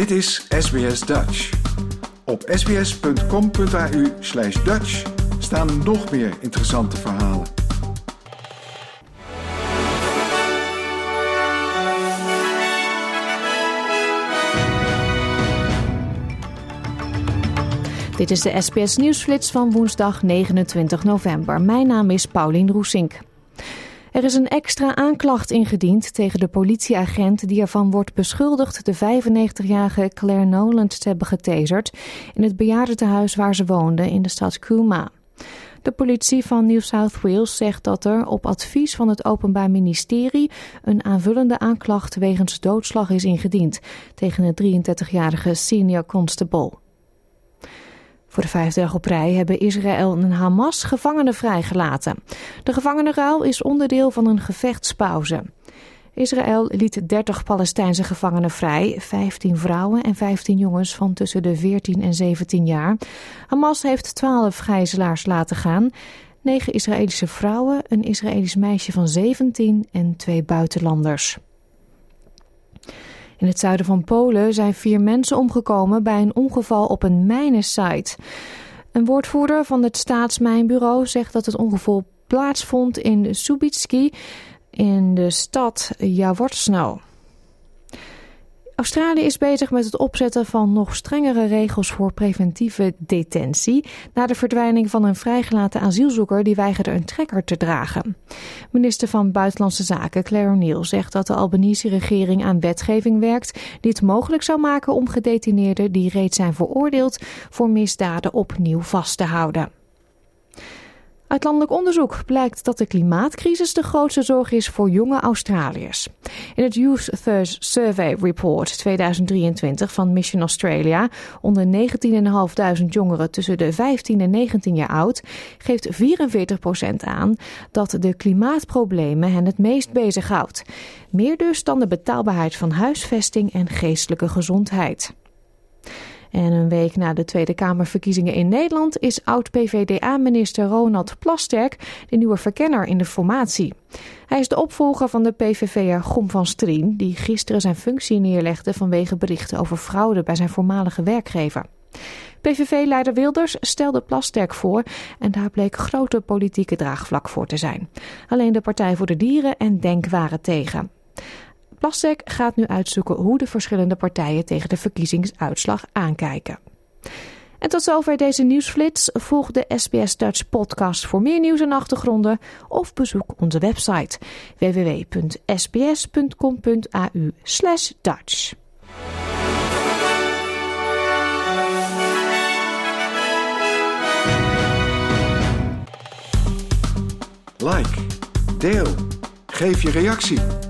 Dit is SBS Dutch. Op sbs.com.au slash Dutch staan nog meer interessante verhalen. Dit is de SBS Nieuwsflits van woensdag 29 november. Mijn naam is Paulien Roesink. Er is een extra aanklacht ingediend tegen de politieagent die ervan wordt beschuldigd de 95-jarige Claire Noland te hebben getaserd in het bejaardentehuis waar ze woonde in de stad Cooma. De politie van New South Wales zegt dat er op advies van het Openbaar Ministerie een aanvullende aanklacht wegens doodslag is ingediend tegen de 33-jarige senior constable. Voor de vijfde dag op rij hebben Israël en Hamas gevangenen vrijgelaten. De gevangenenruil is onderdeel van een gevechtspauze. Israël liet 30 Palestijnse gevangenen vrij, 15 vrouwen en 15 jongens van tussen de 14 en 17 jaar. Hamas heeft 12 gijzelaars laten gaan, 9 Israëlische vrouwen, een Israëlisch meisje van 17 en twee buitenlanders. In het zuiden van Polen zijn vier mensen omgekomen bij een ongeval op een mijnensite. Een woordvoerder van het staatsmijnbureau zegt dat het ongeval plaatsvond in Subitski in de stad Jaworzno. Australië is bezig met het opzetten van nog strengere regels voor preventieve detentie na de verdwijning van een vrijgelaten asielzoeker die weigerde een trekker te dragen. Minister van Buitenlandse Zaken Claire O'Neill zegt dat de Albanese-regering aan wetgeving werkt die het mogelijk zou maken om gedetineerden die reeds zijn veroordeeld voor misdaden opnieuw vast te houden. Uit landelijk onderzoek blijkt dat de klimaatcrisis de grootste zorg is voor jonge Australiërs. In het Youth Thirst Survey Report 2023 van Mission Australia onder 19.500 jongeren tussen de 15 en 19 jaar oud geeft 44% aan dat de klimaatproblemen hen het meest bezighoudt. Meer dus dan de betaalbaarheid van huisvesting en geestelijke gezondheid. En een week na de Tweede Kamerverkiezingen in Nederland is oud-PVDA-minister Ronald Plasterk de nieuwe verkenner in de formatie. Hij is de opvolger van de PVV'er Gom van Strien, die gisteren zijn functie neerlegde vanwege berichten over fraude bij zijn voormalige werkgever. PVV-leider Wilders stelde Plasterk voor en daar bleek grote politieke draagvlak voor te zijn. Alleen de Partij voor de Dieren en Denk waren tegen. Plastek gaat nu uitzoeken hoe de verschillende partijen tegen de verkiezingsuitslag aankijken. En tot zover deze nieuwsflits. Volg de SBS Dutch podcast voor meer nieuws en achtergronden of bezoek onze website www.sbs.com.au Dutch. Like, deel, geef je reactie.